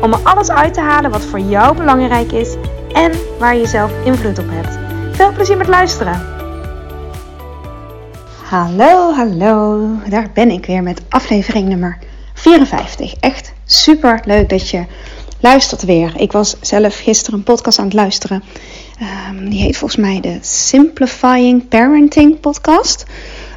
om er alles uit te halen wat voor jou belangrijk is en waar je zelf invloed op hebt. Veel plezier met luisteren! Hallo, hallo, daar ben ik weer met aflevering nummer 54. Echt super leuk dat je luistert weer. Ik was zelf gisteren een podcast aan het luisteren. Um, die heet volgens mij de Simplifying Parenting Podcast.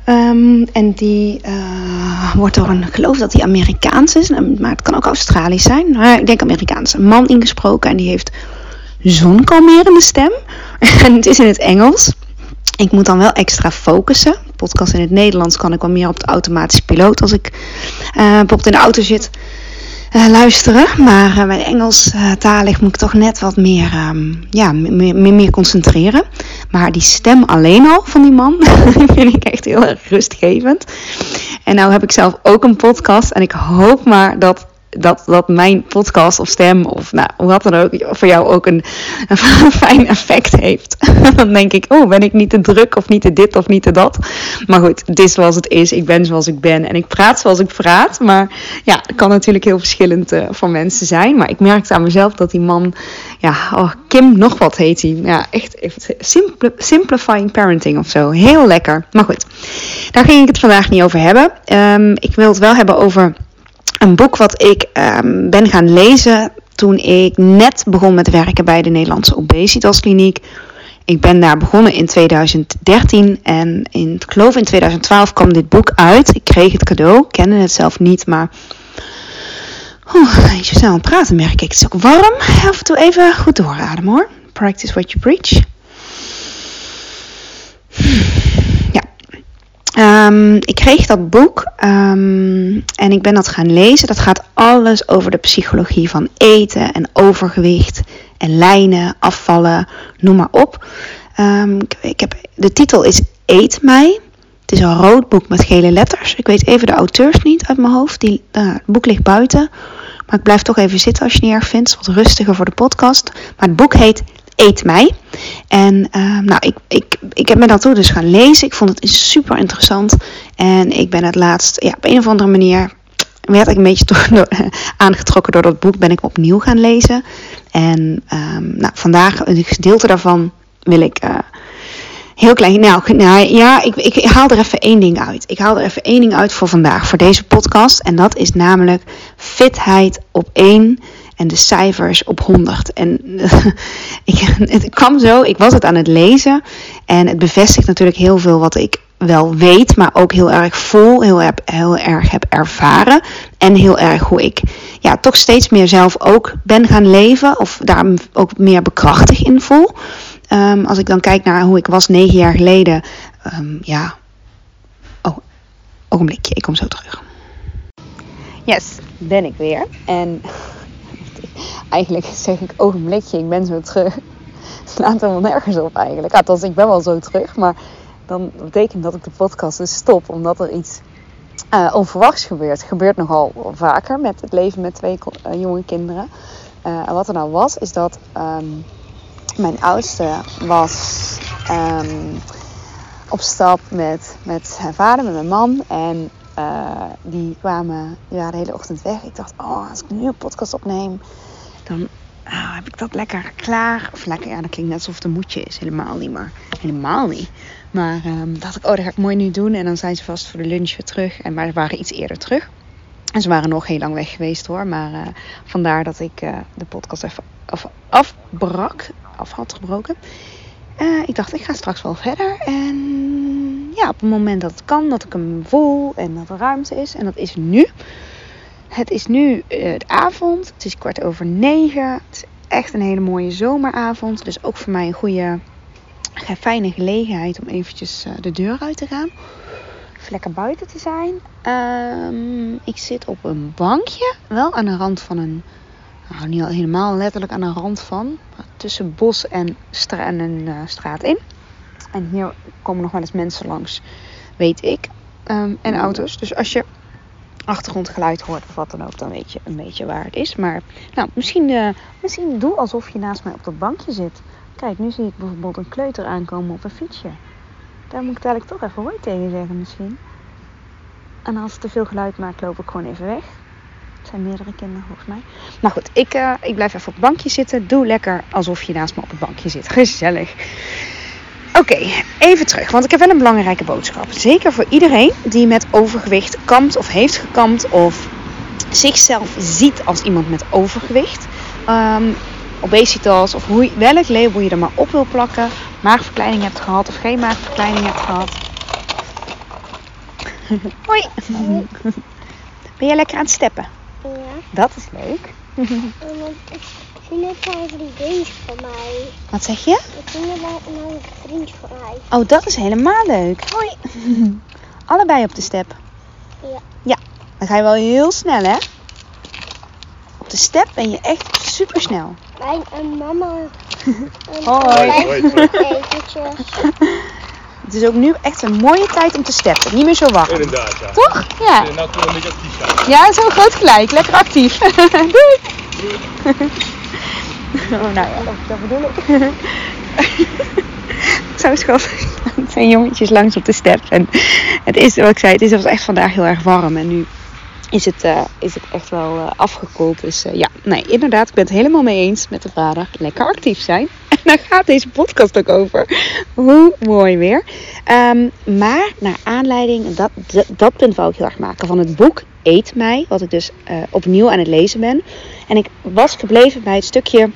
Um, en die uh, wordt door een, geloof dat die Amerikaans is, maar het kan ook Australisch zijn. Maar ik denk Amerikaans. Een man ingesproken en die heeft zo'n kalmerende stem. en het is in het Engels. Ik moet dan wel extra focussen. Podcast in het Nederlands kan ik wel meer op de automatische piloot als ik uh, bijvoorbeeld in de auto zit. Uh, luisteren. Maar bij Engels uh, talig moet ik toch net wat meer, um, ja, meer, meer, concentreren. Maar die stem alleen al van die man vind ik echt heel erg rustgevend. En nou heb ik zelf ook een podcast. En ik hoop maar dat dat, dat mijn podcast of stem of nou, wat dan ook voor jou ook een, een fijn effect heeft. Dan denk ik, oh, ben ik niet te druk of niet te dit of niet te dat. Maar goed, het is zoals het is. Ik ben zoals ik ben en ik praat zoals ik praat. Maar ja, het kan natuurlijk heel verschillend uh, van mensen zijn. Maar ik merkte aan mezelf dat die man, ja, oh, Kim nog wat heet hij. Ja, echt, echt simple, simplifying parenting of zo. Heel lekker. Maar goed, daar ging ik het vandaag niet over hebben. Um, ik wil het wel hebben over een boek wat ik um, ben gaan lezen toen ik net begon met werken bij de Nederlandse Obesitaskliniek. Ik ben daar begonnen in 2013 en in, ik geloof in 2012 kwam dit boek uit. Ik kreeg het cadeau, kende het zelf niet, maar Oeh, je snel aan het praten merk ik. Het is ook warm. Af en toe even goed doorademen hoor. Practice what you preach. Um, ik kreeg dat boek um, en ik ben dat gaan lezen. Dat gaat alles over de psychologie van eten en overgewicht en lijnen, afvallen, noem maar op. Um, ik, ik, heb, de titel is Eet mij. Het is een rood boek met gele letters. Ik weet even de auteurs niet uit mijn hoofd. Die, uh, het boek ligt buiten. Maar ik blijf toch even zitten als je het niet erg vindt. Het is wat rustiger voor de podcast. Maar het boek heet Eet mij. En uh, nou, ik, ik, ik heb me dat toen dus gaan lezen. Ik vond het super interessant. En ik ben het laatst, ja, op een of andere manier werd ik een beetje door, aangetrokken door dat boek. Ben ik opnieuw gaan lezen. En um, nou, vandaag, een gedeelte daarvan wil ik uh, heel klein. Nou, nou ja, ik, ik, ik, haal er even één ding uit. Ik haal er even één ding uit voor vandaag, voor deze podcast. En dat is namelijk fitheid op één en de cijfers op 100. En ik, het kwam zo, ik was het aan het lezen en het bevestigt natuurlijk heel veel wat ik wel weet, maar ook heel erg voel, heel, erg, heel erg heb ervaren. En heel erg hoe ik ja, toch steeds meer zelf ook ben gaan leven, of daar ook meer bekrachtig in voel. Um, als ik dan kijk naar hoe ik was negen jaar geleden, um, ja. Oh, ogenblikje, ik kom zo terug. Yes, ben ik weer. En eigenlijk zeg ik ogenblikje, ik ben zo terug. Slaat helemaal nergens op eigenlijk. Althans, ik ben wel zo terug, maar dan betekent dat ik de podcast dus stop, omdat er iets uh, onverwachts gebeurt. Het gebeurt nogal vaker met het leven met twee uh, jonge kinderen. Uh, en wat er nou was, is dat um, mijn oudste was um, op stap met, met haar vader, met mijn man. En die kwamen ja, de hele ochtend weg. Ik dacht, oh, als ik nu een podcast opneem, dan oh, heb ik dat lekker klaar. Of lekker, ja, dat klinkt net alsof het een moedje is. Helemaal niet, maar helemaal niet. Maar um, dacht ik, oh, dat ga ik mooi nu doen. En dan zijn ze vast voor de lunch weer terug. En, maar ze waren iets eerder terug. En ze waren nog heel lang weg geweest hoor. Maar uh, vandaar dat ik uh, de podcast even af, afbrak. Af had gebroken. Uh, ik dacht, ik ga straks wel verder. En ja, op het moment dat het kan, dat ik hem voel en dat er ruimte is. En dat is nu. Het is nu de avond. Het is kwart over negen. Het is echt een hele mooie zomeravond. Dus ook voor mij een goede, fijne gelegenheid om eventjes uh, de deur uit te gaan. Even lekker buiten te zijn. Um, ik zit op een bankje. Wel aan de rand van een nou, niet al helemaal letterlijk aan de rand van. Tussen bos en, een uh, straat in. En hier komen nog wel eens mensen langs, weet ik. Ehm, en auto's. Dus als je achtergrondgeluid hoort of wat dan ook, dan weet je een beetje waar het is. Maar nou, misschien, uh, misschien doe alsof je naast mij op dat bankje zit. Kijk, nu zie ik bijvoorbeeld een kleuter aankomen op een fietsje. Daar moet ik dadelijk toch even hoi tegen zeggen misschien. En als het te veel geluid maakt, loop ik gewoon even weg. Het zijn meerdere kinderen volgens mij. Maar goed, ik, uh, ik blijf even op het bankje zitten. Doe lekker alsof je naast me op het bankje zit. Gezellig. Oké, even terug, want ik heb wel een belangrijke boodschap. Zeker voor iedereen die met overgewicht kampt of heeft gekampt of zichzelf ziet als iemand met overgewicht. Um, obesitas of hoe, welk label je er maar op wil plakken. Maagverkleining hebt gehad of geen maagverkleining hebt gehad. Hoi. Ben jij lekker aan het steppen? Ja. Dat is leuk. zie net bij een vriendje van mij. Wat zeg je? Ik net bij een vriendje van mij. Oh, dat is helemaal leuk. Hoi. Allebei op de step. Ja. Ja, dan ga je wel heel snel, hè? Op de step ben je echt super snel. Mijn en mama. En Hoi. Het is ook nu echt een mooie tijd om te steppen. Niet meer zo warm. Inderdaad, ja. Toch? Ja. Nou een beetje actief zijn. Ja, zo groot gelijk. Lekker actief. Doei. Oh, nou ja, dat, dat bedoel ik. Zo schattig. Het zijn jongetjes langs op de step. En het is, wat ik zei, het is, was echt vandaag heel erg warm. En nu is het, uh, is het echt wel uh, afgekoeld. Dus uh, ja, nee, inderdaad, ik ben het helemaal mee eens met de vader. Lekker actief zijn. En daar gaat deze podcast ook over. Hoe mooi weer. Um, maar naar aanleiding, dat, dat, dat punt wou ik heel erg maken, van het boek Eet Mij. Wat ik dus opnieuw aan het lezen ben. En ik was gebleven bij het stukje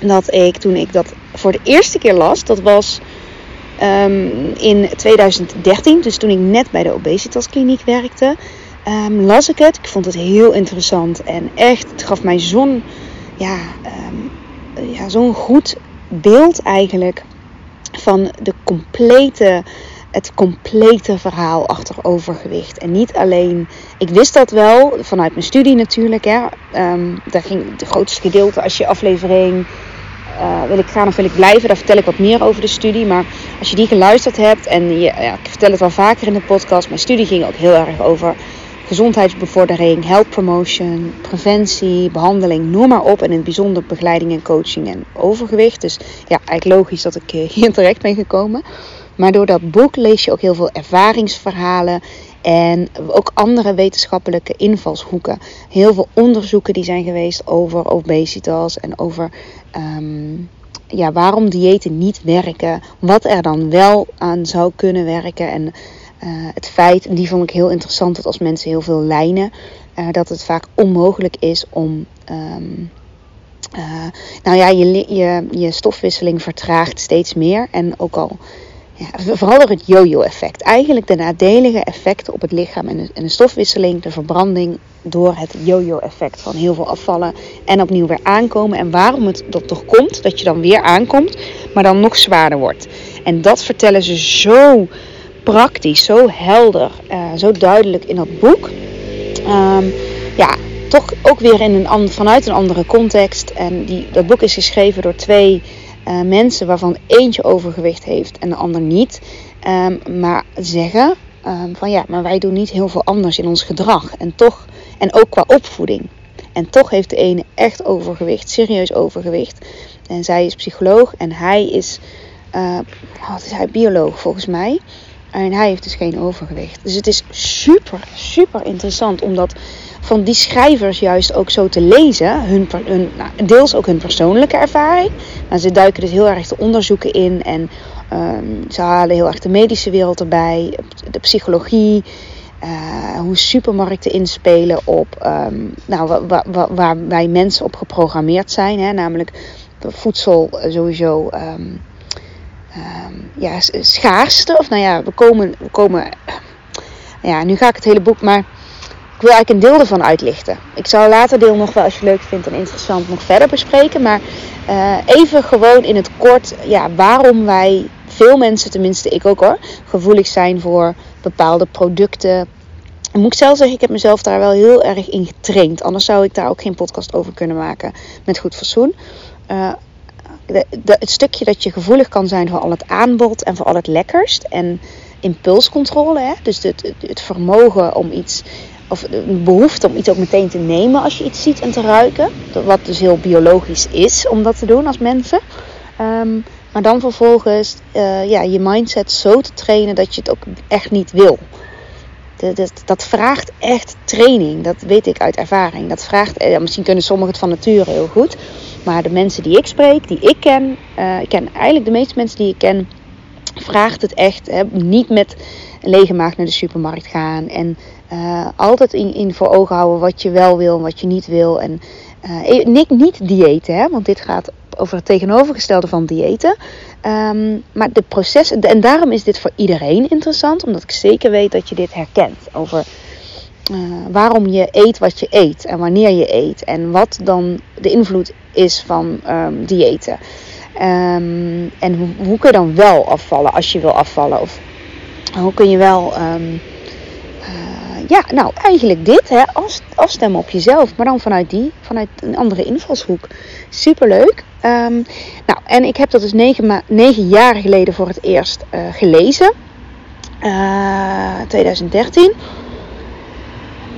dat ik toen ik dat voor de eerste keer las, dat was um, in 2013, dus toen ik net bij de obesitaskliniek werkte, um, las ik het. Ik vond het heel interessant en echt, het gaf mij zo'n, ja, um, ja, zo'n goed beeld eigenlijk van de complete het complete verhaal achter overgewicht. En niet alleen, ik wist dat wel vanuit mijn studie natuurlijk. Hè. Um, daar ging het grootste gedeelte als je aflevering uh, wil ik gaan of wil ik blijven, daar vertel ik wat meer over de studie. Maar als je die geluisterd hebt, en je, ja, ik vertel het wel vaker in de podcast, mijn studie ging ook heel erg over gezondheidsbevordering, health promotion, preventie, behandeling, noem maar op. En in het bijzonder begeleiding en coaching en overgewicht. Dus ja, eigenlijk logisch dat ik hier terecht ben gekomen. Maar door dat boek lees je ook heel veel ervaringsverhalen en ook andere wetenschappelijke invalshoeken. Heel veel onderzoeken die zijn geweest over obesitas en over um, ja, waarom diëten niet werken. Wat er dan wel aan zou kunnen werken. En uh, het feit, die vond ik heel interessant, dat als mensen heel veel lijnen, uh, dat het vaak onmogelijk is om. Um, uh, nou ja, je, je, je stofwisseling vertraagt steeds meer. En ook al ja, vooral door het yo-yo-effect. Eigenlijk de nadelige effecten op het lichaam en de, de stofwisseling, de verbranding door het yo-yo-effect van heel veel afvallen en opnieuw weer aankomen. En waarom het dat toch komt, dat je dan weer aankomt, maar dan nog zwaarder wordt. En dat vertellen ze zo praktisch, zo helder, uh, zo duidelijk in dat boek. Um, ja, toch ook weer in een, vanuit een andere context. En die, dat boek is geschreven door twee uh, mensen waarvan eentje overgewicht heeft en de ander niet. Um, maar zeggen um, van ja, maar wij doen niet heel veel anders in ons gedrag. En toch, en ook qua opvoeding. En toch heeft de ene echt overgewicht, serieus overgewicht. En zij is psycholoog en hij is, uh, wat is hij, bioloog volgens mij. En hij heeft dus geen overgewicht. Dus het is super, super interessant om dat van die schrijvers juist ook zo te lezen. Hun, nou, deels ook hun persoonlijke ervaring. Maar ze duiken dus heel erg de onderzoeken in. En um, ze halen heel erg de medische wereld erbij. De psychologie. Uh, hoe supermarkten inspelen op um, nou, waar, wij mensen op geprogrammeerd zijn. Hè, namelijk voedsel sowieso um, ja, schaarste. Of nou ja, we komen, we komen. Ja, nu ga ik het hele boek maar. Ik wil eigenlijk een deel ervan uitlichten. Ik zal later deel nog wel, als je leuk vindt en interessant, nog verder bespreken. Maar uh, even gewoon in het kort, ja, waarom wij, veel mensen, tenminste ik ook hoor, gevoelig zijn voor bepaalde producten. En moet ik zelf zeggen, ik heb mezelf daar wel heel erg in getraind. Anders zou ik daar ook geen podcast over kunnen maken met goed fatsoen. De, het stukje dat je gevoelig kan zijn voor al het aanbod en voor al het lekkerst. En impulscontrole, hè? dus het, het vermogen om iets, of de behoefte om iets ook meteen te nemen als je iets ziet en te ruiken. Wat dus heel biologisch is om dat te doen als mensen. Ehm, maar dan vervolgens uh, ja, je mindset zo te trainen dat je het ook echt niet wil. Dat, dat, vraagt echt training. Dat weet ik uit ervaring. Dat vraagt, eh, misschien kunnen sommigen het van nature heel goed. Maar de mensen die ik spreek, die ik ken, uh, ik ken eigenlijk de meeste mensen die ik ken, vraagt het echt. Hè, niet met lege maag naar de supermarkt gaan. En uh, altijd in, in voor ogen houden wat je wel wil en wat je niet wil. En uh, niet, niet diëten, hè, want dit gaat over het tegenovergestelde van diëten. Um, maar de processen, en daarom is dit voor iedereen interessant, omdat ik zeker weet dat je dit herkent. Over uh, waarom je eet wat je eet en wanneer je eet. En wat dan de invloed is van um, diëten. Um, en hoe, kun je dan wel afvallen als je wil afvallen? Of hoe kun je wel. Um, uh, ja, nou eigenlijk dit, hè, afstemmen op jezelf, maar dan vanuit die, vanuit een andere invalshoek. Superleuk. Um, nou, en ik heb dat dus negen, negen jaar geleden voor het eerst uh, gelezen. Uh, 2013.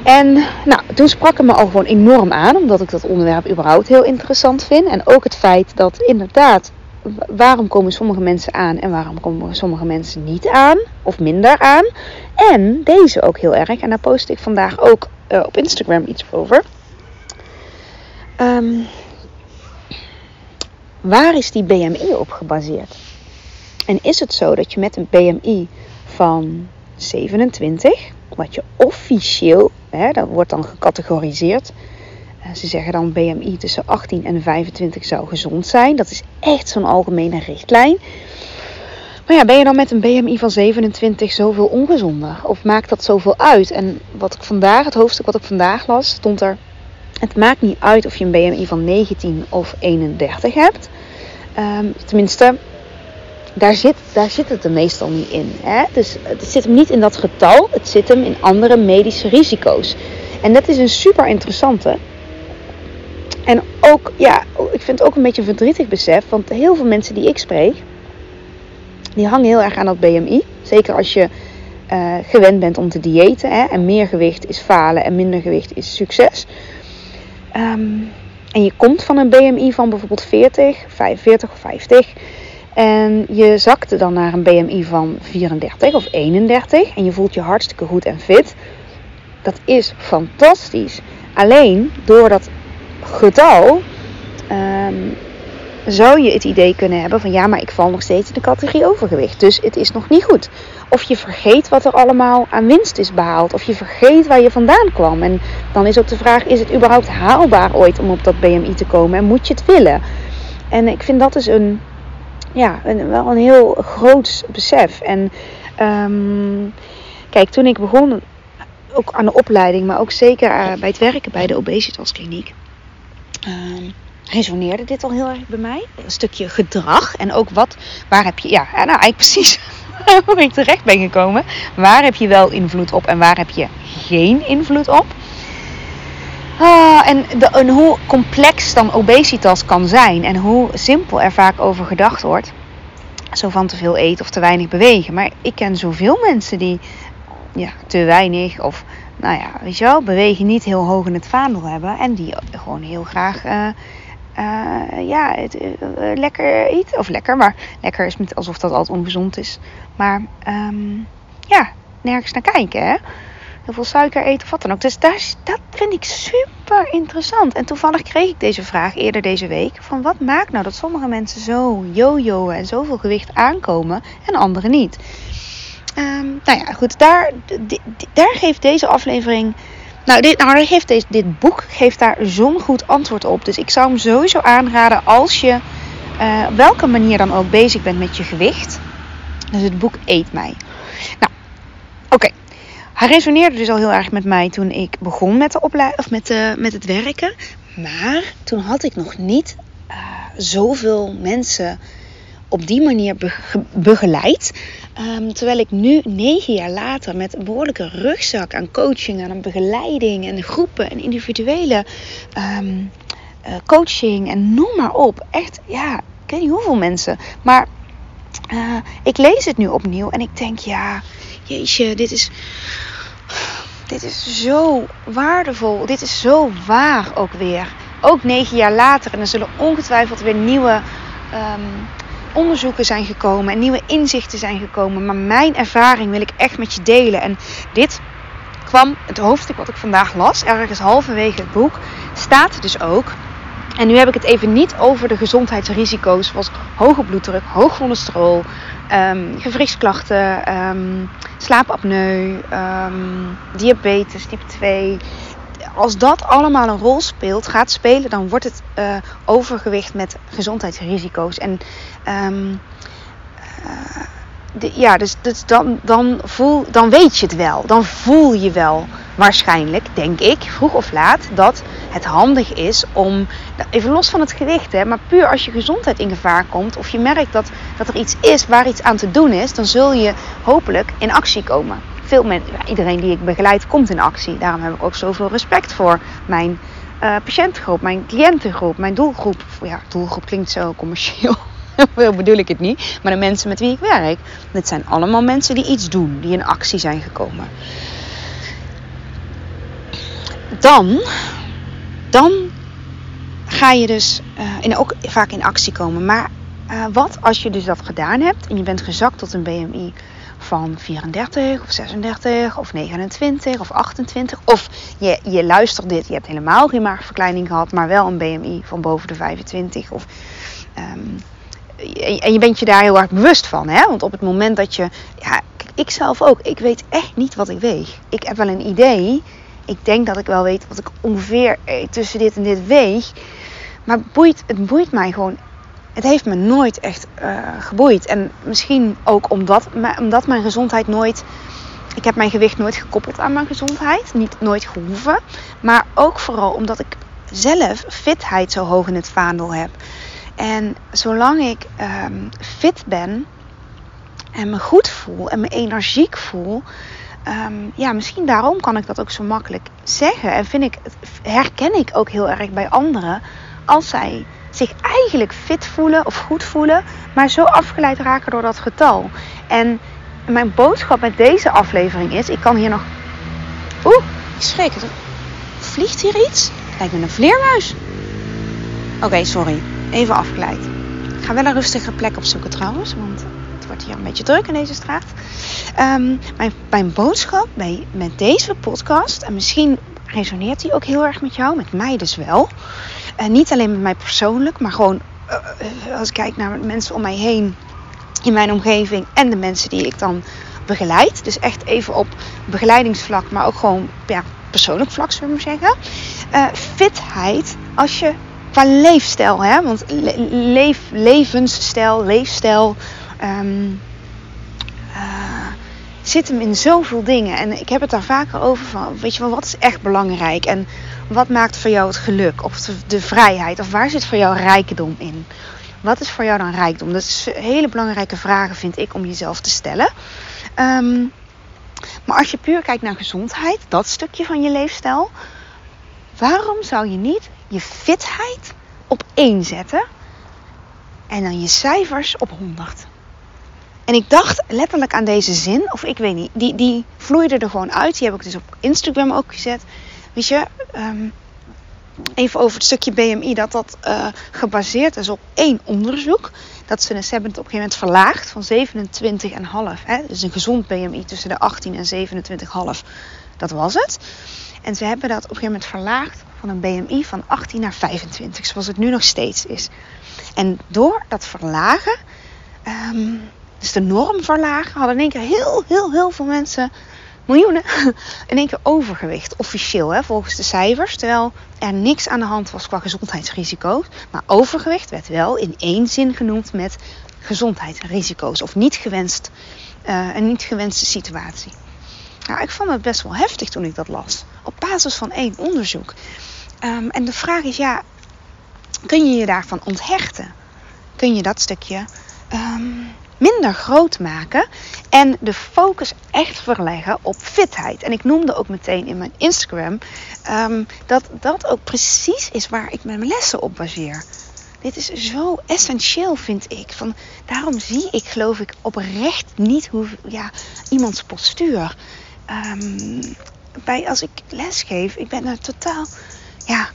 En nou, toen sprak het me al gewoon enorm aan, omdat ik dat onderwerp überhaupt heel interessant vind. En ook het feit dat inderdaad, waarom komen sommige mensen aan en waarom komen sommige mensen niet aan, of minder aan. En deze ook heel erg, en daar post ik vandaag ook uh, op Instagram iets over. Um, waar is die BMI op gebaseerd? En is het zo dat je met een BMI van 27, wat je officieel, hè, dat wordt dan gecategoriseerd. Ze zeggen dan BMI tussen 18 en 25 zou gezond zijn. Dat is echt zo'n algemene richtlijn. Maar ja, ben je dan met een BMI van 27 zoveel ongezonder? Of maakt dat zoveel uit? En wat ik vandaag, het hoofdstuk wat ik vandaag las, stond er. Het maakt niet uit of je een BMI van 19 of 31 hebt. Um, tenminste, daar zit, daar zit het er meestal niet in. Hè? Dus het zit hem niet in dat getal, het zit hem in andere medische risico's. En dat is een super interessante. En ook, ja, ik vind het ook een beetje een verdrietig besef, want heel veel mensen die ik spreek, die hangen heel erg aan dat BMI. Zeker als je uh, gewend bent om te diëten. Hè? En meer gewicht is falen en minder gewicht is succes. Um, en je komt van een BMI van bijvoorbeeld 40, 45 of 50. En je zakte dan naar een BMI van 34 of 31 en je voelt je hartstikke goed en fit. Dat is fantastisch. Alleen door dat getal um, zou je het idee kunnen hebben van ja, maar ik val nog steeds in de categorie overgewicht. Dus het is nog niet goed. Of je vergeet wat er allemaal aan winst is behaald. Of je vergeet waar je vandaan kwam. En dan is ook de vraag, is het überhaupt haalbaar ooit om op dat BMI te komen? En moet je het willen? En ik vind dat dus een, ja, een, wel een heel groot besef. En um, kijk, toen ik begon, ook aan de opleiding, maar ook zeker uh, bij het werken bij de obesitaskliniek. Um, resoneerde dit al heel erg bij mij. Een stukje gedrag en ook wat, waar heb je, ja, nou eigenlijk precies hoe ik terecht ben gekomen. Waar heb je wel invloed op en waar heb je geen invloed op? Ah, en, de, en hoe complex dan obesitas kan zijn en hoe simpel er vaak over gedacht wordt. Zo van te veel eten of te weinig bewegen. Maar ik ken zoveel mensen die ja, te weinig of nou ja, weet je wel, bewegen niet heel hoog in het vaandel hebben. En die gewoon heel graag uh, uh, ja, uh, lekker eten. Of lekker, maar lekker is niet alsof dat altijd ongezond is. Maar um, ja, nergens naar kijken. Hè? Heel veel suiker eten of wat dan ook. Dus daar, dat vind ik super interessant. En toevallig kreeg ik deze vraag eerder deze week. Van wat maakt nou dat sommige mensen zo jojoen en zoveel gewicht aankomen en anderen niet? Um, nou ja, goed. Daar, daar geeft deze aflevering nou, dit, nou geeft deze, dit boek geeft daar zo'n goed antwoord op. Dus ik zou hem sowieso aanraden als je uh, op welke manier dan ook bezig bent met je gewicht. Dus het boek Eet Mij. Nou, oké. Hij resoneerde dus al heel erg met mij toen ik begon met, de of met, de, met het werken. Maar toen had ik nog niet uh, zoveel mensen op die manier begeleid. Ehm, terwijl ik nu, negen jaar later, met een behoorlijke rugzak aan coaching, aan begeleiding en groepen en individuele ehm, eh, coaching en noem maar op. Echt, ja, ik weet niet hoeveel mensen. Maar ik lees het nu opnieuw en ik denk, ja, jeetje, dit is, dit is zo waardevol. Dit is zo waar ook weer. Ook negen jaar later. En er zullen ongetwijfeld weer nieuwe um, onderzoeken zijn gekomen en nieuwe inzichten zijn gekomen. Maar mijn ervaring wil ik echt met je delen. En dit kwam, het hoofdstuk wat ik vandaag las, ergens halverwege het boek, staat dus ook. En nu heb ik het even niet over de gezondheidsrisico's zoals hoge bloeddruk, hoog cholesterol, um, gewrichtsklachten, um, slaapapneu, um, diabetes type 2. Als dat allemaal een rol speelt, gaat spelen, dan wordt het uh, overgewicht met gezondheidsrisico's. En uh, de, ja, dus, dus dan, dan, voel, dan weet je het wel. Dan voel je wel waarschijnlijk, denk ik, vroeg of laat, dat het handig is om, even los van het gewicht, hè, maar puur als je gezondheid in gevaar komt, of je merkt dat, dat er iets is waar iets aan te doen is, dan zul je hopelijk in actie komen. Veel mensen, iedereen die ik begeleid, komt in actie. Daarom heb ik ook zoveel respect voor mijn uh, patiëntengroep, mijn cliëntengroep, mijn doelgroep. Ja, doelgroep klinkt zo commercieel. Zo bedoel ik het niet. Maar de mensen met wie ik werk. Dit zijn allemaal mensen die iets doen. Die in actie zijn gekomen. Dan. Dan ga je dus uh, in, ook vaak in actie komen. Maar uh, wat als je dus dat gedaan hebt. En je bent gezakt tot een BMI van 34 of 36 of 29 of 28. Of je, je luistert dit, je hebt helemaal geen maagverkleining gehad, maar wel een BMI van boven de 25. Of um, en je bent je daar heel erg bewust van. Hè? Want op het moment dat je. Ja, ik zelf ook. Ik weet echt niet wat ik weeg. Ik heb wel een idee. Ik denk dat ik wel weet wat ik ongeveer eh, tussen dit en dit weeg. Maar het boeit, het boeit mij gewoon. Het heeft me nooit echt uh, geboeid. En misschien ook omdat, omdat mijn gezondheid nooit. Ik heb mijn gewicht nooit gekoppeld aan mijn gezondheid. Niet nooit gehoeven. Maar ook vooral omdat ik zelf fitheid zo hoog in het vaandel heb. En zolang ik um, fit ben en me goed voel en me energiek voel, um, ja, misschien daarom kan ik dat ook zo makkelijk zeggen. En vind ik, herken ik ook heel erg bij anderen als zij zich eigenlijk fit voelen of goed voelen, maar zo afgeleid raken door dat getal. En mijn boodschap met deze aflevering is: ik kan hier nog. Oeh, ik schrik. Vliegt hier iets? Lijkt me een vleermuis. Oké, sorry even afgeleid. Ik ga wel een rustige plek opzoeken trouwens, want het wordt hier een beetje druk in deze straat. Um, mijn, mijn, boodschap bij, met deze podcast, en misschien resoneert die ook heel erg met jou, met mij dus wel. En niet alleen met mij persoonlijk, maar gewoon uh, als ik kijk naar mensen om mij heen in mijn omgeving en de mensen die ik dan begeleid. Dus echt even op begeleidingsvlak, maar ook gewoon ja, persoonlijk vlak, zullen we zeggen. Uh, fitheid, als je qua leefstijl. Hè? Want leef, levensstijl, leefstijl um, uh, zit hem in zoveel dingen. En ik heb het daar vaker over van, weet je wel, wat is echt belangrijk? En wat maakt voor jou het geluk? Of de, vrijheid? Of waar zit voor jou rijkdom in? Wat is voor jou dan rijkdom? Dat is hele belangrijke vragen, vind ik, om jezelf te stellen. Um, maar als je puur kijkt naar gezondheid, dat stukje van je leefstijl, waarom zou je niet je fitheid op 1 zetten en dan je cijfers op 100. En ik dacht letterlijk aan deze zin, of ik weet niet, die, die vloeide er gewoon uit. Die heb ik dus op Instagram ook gezet. Weet je, um, even over het stukje BMI, dat dat uh, gebaseerd is op één onderzoek. Dat ze, hebben het op een gegeven moment verlaagd van 27,5. Dus een gezond BMI tussen de 18 en 27,5. Dat was het. En ze hebben dat op een gegeven moment verlaagd van een BMI van 18 naar 25, zoals het nu nog steeds is. En door dat verlagen, um, de norm verlagen, hadden in één keer heel, heel, heel veel mensen, miljoenen, in één keer overgewicht. Officieel, hè, volgens de cijfers. Terwijl er niks aan de hand was qua gezondheidsrisico's. Maar overgewicht werd wel in één zin genoemd met gezondheidsrisico's. Of niet gewenst, uh, een niet gewenste situatie. Nou, ik vond het best wel heftig toen ik dat las. Op basis van één onderzoek. Um, en de vraag is, ja, kun je je daarvan onthechten? Kun je dat stukje ehm, minder groot maken en de focus echt verleggen op fitheid. En ik noemde ook meteen in mijn Instagram ehm, dat dat ook precies is waar ik mijn lessen op baseer. Dit is zo essentieel, vind ik. Van, daarom zie ik, geloof ik, oprecht niet hoe ja, iemands postuur. Um, bij als ik lesgeef, ik ben er totaal. Ja,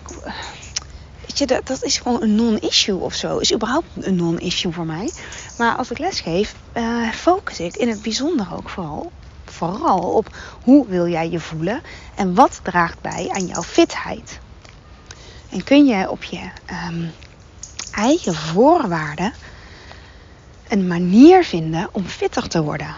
dat, dat is gewoon een non-issue of zo. Is überhaupt een non-issue voor mij. Maar als ik lesgeef, uh, focus ik in het bijzonder ook vooral, vooral op hoe wil jij je voelen en wat draagt bij aan jouw fitheid. En kun je op je um, eigen voorwaarden een manier vinden om fitter te worden.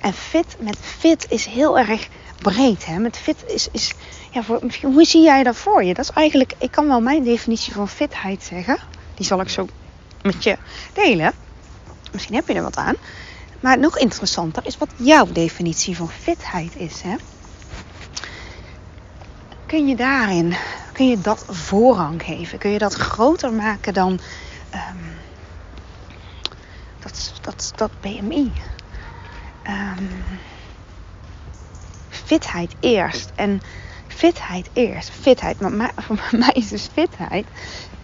En fit met fit is heel erg breed. Hè? Met fit is, is ja, voor, hoe zie jij dat voor je? Dat is eigenlijk, ik kan wel mijn definitie van fitheid zeggen. Die zal ik zo met je delen. Misschien heb je er wat aan. Maar nog interessanter is wat jouw definitie van fitheid is. Hè? Kun je daarin, kun je dat voorrang geven? Kun je dat groter maken dan um, dat, dat, dat BMI? Ehm, fitheid eerst. En fitheid eerst. Fitheid. Maar voor mij is dus fitheid.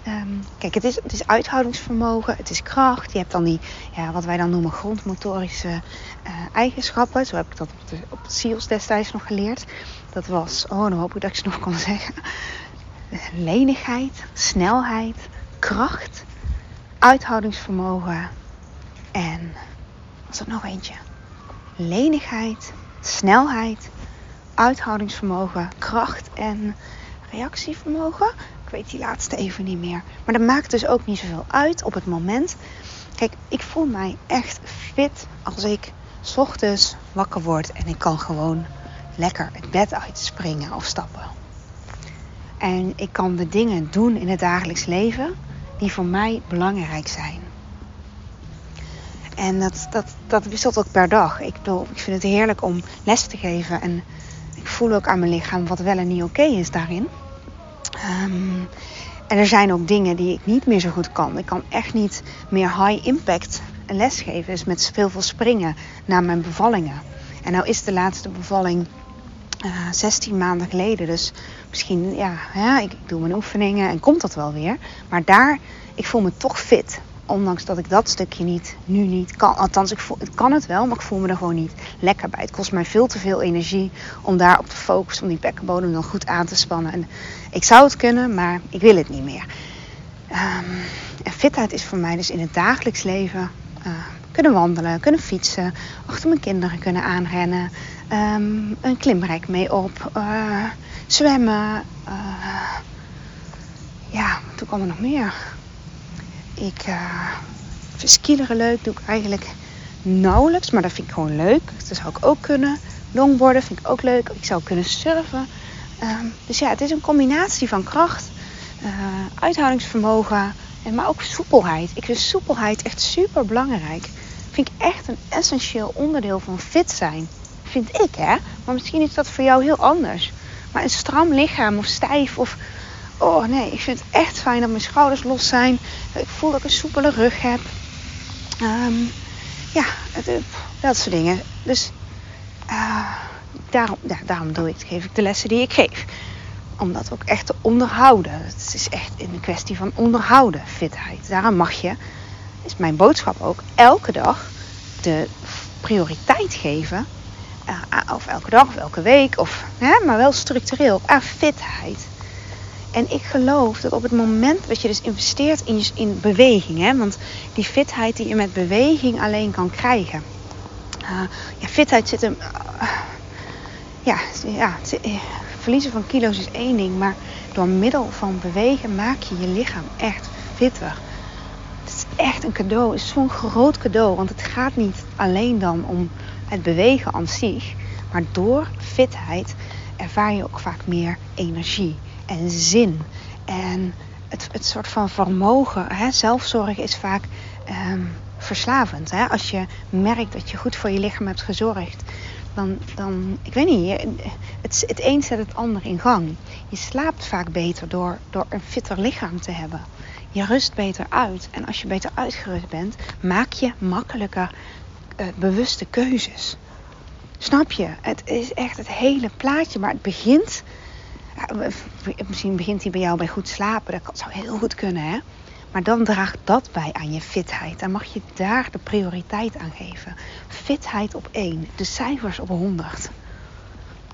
Um, kijk, het is, het is uithoudingsvermogen, het is kracht. Je hebt dan die, ja, wat wij dan noemen grondmotorische uh, eigenschappen. Zo heb ik dat op de, op de SEALS destijds nog geleerd. Dat was, oh, dan hoop ik dat ik ze nog kan zeggen. Lenigheid, snelheid, kracht, uithoudingsvermogen en was er nog eentje? Lenigheid, snelheid, uithoudingsvermogen, kracht en reactievermogen. Ik weet die laatste even niet meer. Maar dat maakt dus ook niet zoveel uit op het moment. Kijk, ik voel mij echt fit als ik ochtends wakker word en ik kan gewoon lekker het bed uitspringen of stappen. En ik kan de dingen doen in het dagelijks leven die voor mij belangrijk zijn. En dat, dat, dat wisselt ook per dag. Ik, bedoel, ik vind het heerlijk om les te geven. En voel ook aan mijn lichaam wat wel en niet oké is daarin. Um, en er zijn ook dingen die ik niet meer zo goed kan. Ik kan echt niet meer high impact lesgeven. Dus met veel veel springen na mijn bevallingen. En nou is de laatste bevalling uh, eh, 16 maanden geleden. Dus misschien, ja, ik doe mijn oefeningen en komt dat wel weer. Maar daar, ik voel me toch fit. Ondanks dat ik dat stukje niet, nu niet kan. Althans, ik, voel, kan het wel, maar ik voel me er gewoon niet lekker bij. Het kost mij veel te veel energie om daar op te focussen. Om die bekkenbodem dan goed aan te spannen. En ik zou het kunnen, maar ik wil het niet meer. Um, en fitheid is voor mij dus in het dagelijks leven uh, kunnen wandelen, kunnen fietsen, achter mijn kinderen kunnen aanrennen, um, een klimrek mee op, uh, zwemmen. Uh, ja, toen kwam er nog meer. Ik uh, vind skileren leuk, doe ik eigenlijk nauwelijks, maar dat vind ik gewoon leuk. Dat zou ik ook kunnen. Longboarden vind ik ook leuk. Ik zou kunnen surfen. Um, dus ja, het is een combinatie van kracht, uh, uithoudingsvermogen, en maar ook soepelheid. Ik vind soepelheid echt super belangrijk. Vind ik echt een essentieel onderdeel van fit zijn. Vind ik hè. Maar misschien is dat voor jou heel anders. Maar een stram lichaam of stijf of Oh nee, ik vind het echt fijn dat mijn schouders los zijn. Ik voel dat ik een soepele rug heb. Um, ja, dat soort dingen. Dus uh, daarom, daarom doe ik, geef ik de lessen die ik geef. Om dat ook echt te onderhouden. Het is echt een kwestie van onderhouden, fitheid. Daarom mag je, is mijn boodschap ook, elke dag de prioriteit geven. Uh, of elke dag of elke week, of, hè, maar wel structureel aan fitheid. En ik geloof dat op het moment dat je dus investeert in, in beweging, hè, want die fitheid die je met beweging alleen kan krijgen. Uh, ja, fitheid zit hem. Uh, ja, ja, eh, verliezen van kilo's is één ding, maar door middel van bewegen maak je je lichaam echt fitter. Het is echt een cadeau, het is zo'n groot cadeau, want het gaat niet alleen dan om het bewegen aan zich, maar door fitheid ervaar je ook vaak meer energie en zin. En het, het soort van vermogen, hè, zelfzorg is vaak um, verslavend. Hè? Als je merkt dat je goed voor je lichaam hebt gezorgd, dan, dan ik weet niet, het, het een zet het ander in gang. Je slaapt vaak beter door, door een fitter lichaam te hebben. Je rust beter uit. En als je beter uitgerust bent, maak je makkelijker uh, bewuste keuzes. Snap je? Het is echt het hele plaatje. Maar het begint. Misschien begint hij bij jou bij goed slapen. Dat zou heel goed kunnen, hè? Maar dan draagt dat bij aan je fitheid. Dan mag je daar de prioriteit aan geven. Fitheid op 1, de cijfers op 100.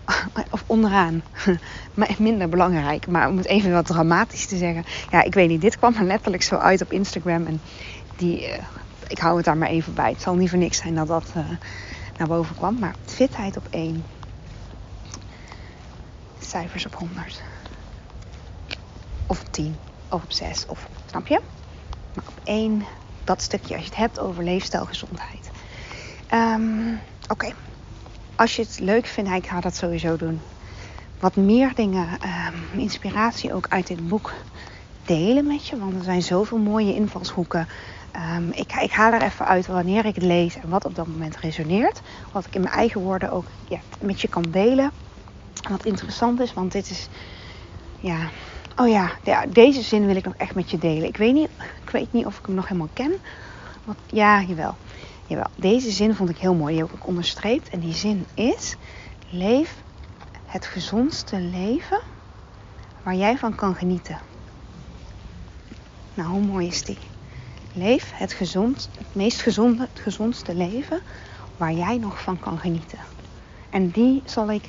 Of onderaan. Maar minder belangrijk. Maar om het even wat dramatisch te zeggen. Ja, ik weet niet. Dit kwam er letterlijk zo uit op Instagram. En die, uh, ik hou het daar maar even bij. Het zal niet voor niks zijn dat dat uh, naar boven kwam. Maar fitheid op 1. Cijfers op 100. Of op 10. Of op 6. Of Snap je? Maar op één, dat stukje, als je het hebt over leefstijlgezondheid. Um, Oké, als je het leuk vindt, ik ga dat sowieso doen. Wat meer dingen, um, inspiratie ook uit dit boek delen met je. Want er zijn zoveel mooie invalshoeken. Um, ik, ik haal er even uit wanneer ik het lees en wat op dat moment resoneert. Wat ik in mijn eigen woorden ook ja, met je kan delen. Wat interessant is, want dit is ja, Oh ja, ja, deze zin wil ik nog echt met je delen. Ik weet niet, ik weet niet of ik hem nog helemaal ken. Want, ja, jawel. Deze zin vond ik heel mooi. Die heb ik ook onderstreept. En die zin is: Leef het gezondste leven waar jij van kan genieten. Nou, hoe mooi is die? Leef het, gezond, het meest gezonde, het gezondste leven waar jij nog van kan genieten. En die zal ik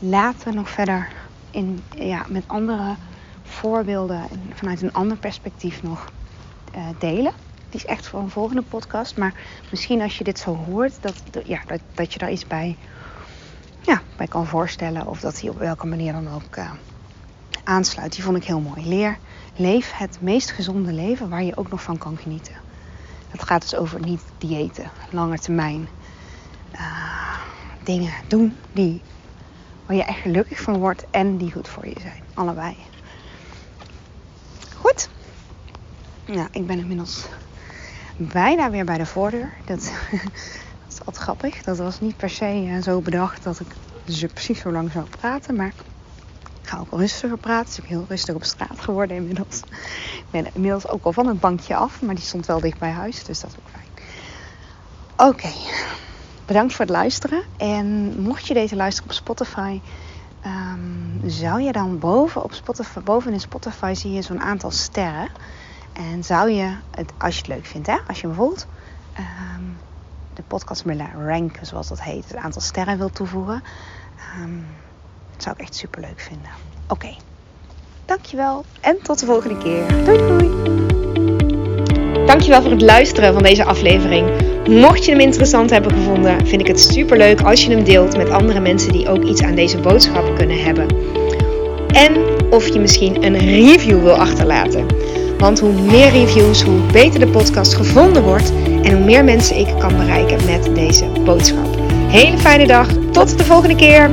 later nog verder in, ja, met andere voorbeelden vanuit een ander perspectief nog uh, delen. Die is echt voor een volgende podcast. Maar misschien als je dit zo hoort, dat, ja, dat, dat je daar iets bij, ja, bij kan voorstellen. Of dat hij op welke manier dan ook uh, aansluit. Die vond ik heel mooi. Leer, leef het meest gezonde leven waar je ook nog van kan genieten. Dat gaat dus over niet diëten, lange termijn. Uh, dingen doen die waar je echt gelukkig van wordt en die goed voor je zijn. Allebei. Goed. Ja, ik ben inmiddels bijna weer bij de voordeur. Dat, is altijd grappig. Dat was niet per se eh, zo bedacht dat ik dus precies zo lang zou praten. Maar ik ga ook rustiger praten. Het is ook heel rustig op straat geworden inmiddels. Ik ben inmiddels ook al van het bankje af. Maar die stond wel dicht bij huis. Dus dat is ook fijn. Oké. Bedankt voor het luisteren. En mocht je deze luisteren op Spotify, um, zou je dan boven, op Spotify, in Spotify zie je zo'n aantal sterren. En zou je, het, als je het leuk vindt, hè, als je bijvoorbeeld um, de podcast ranken, zoals dat heet, het aantal sterren wil toevoegen, um, zou ik echt super leuk vinden. Oké, dankjewel en tot de volgende keer. Doei doei! Dankjewel voor het luisteren van deze aflevering. Mocht je hem interessant hebben gevonden, vind ik het super leuk als je hem deelt met andere mensen die ook iets aan deze boodschap kunnen hebben. En of je misschien een review wil achterlaten. Want hoe meer reviews, hoe beter de podcast gevonden wordt en hoe meer mensen ik kan bereiken met deze boodschap. Hele fijne dag, tot de volgende keer.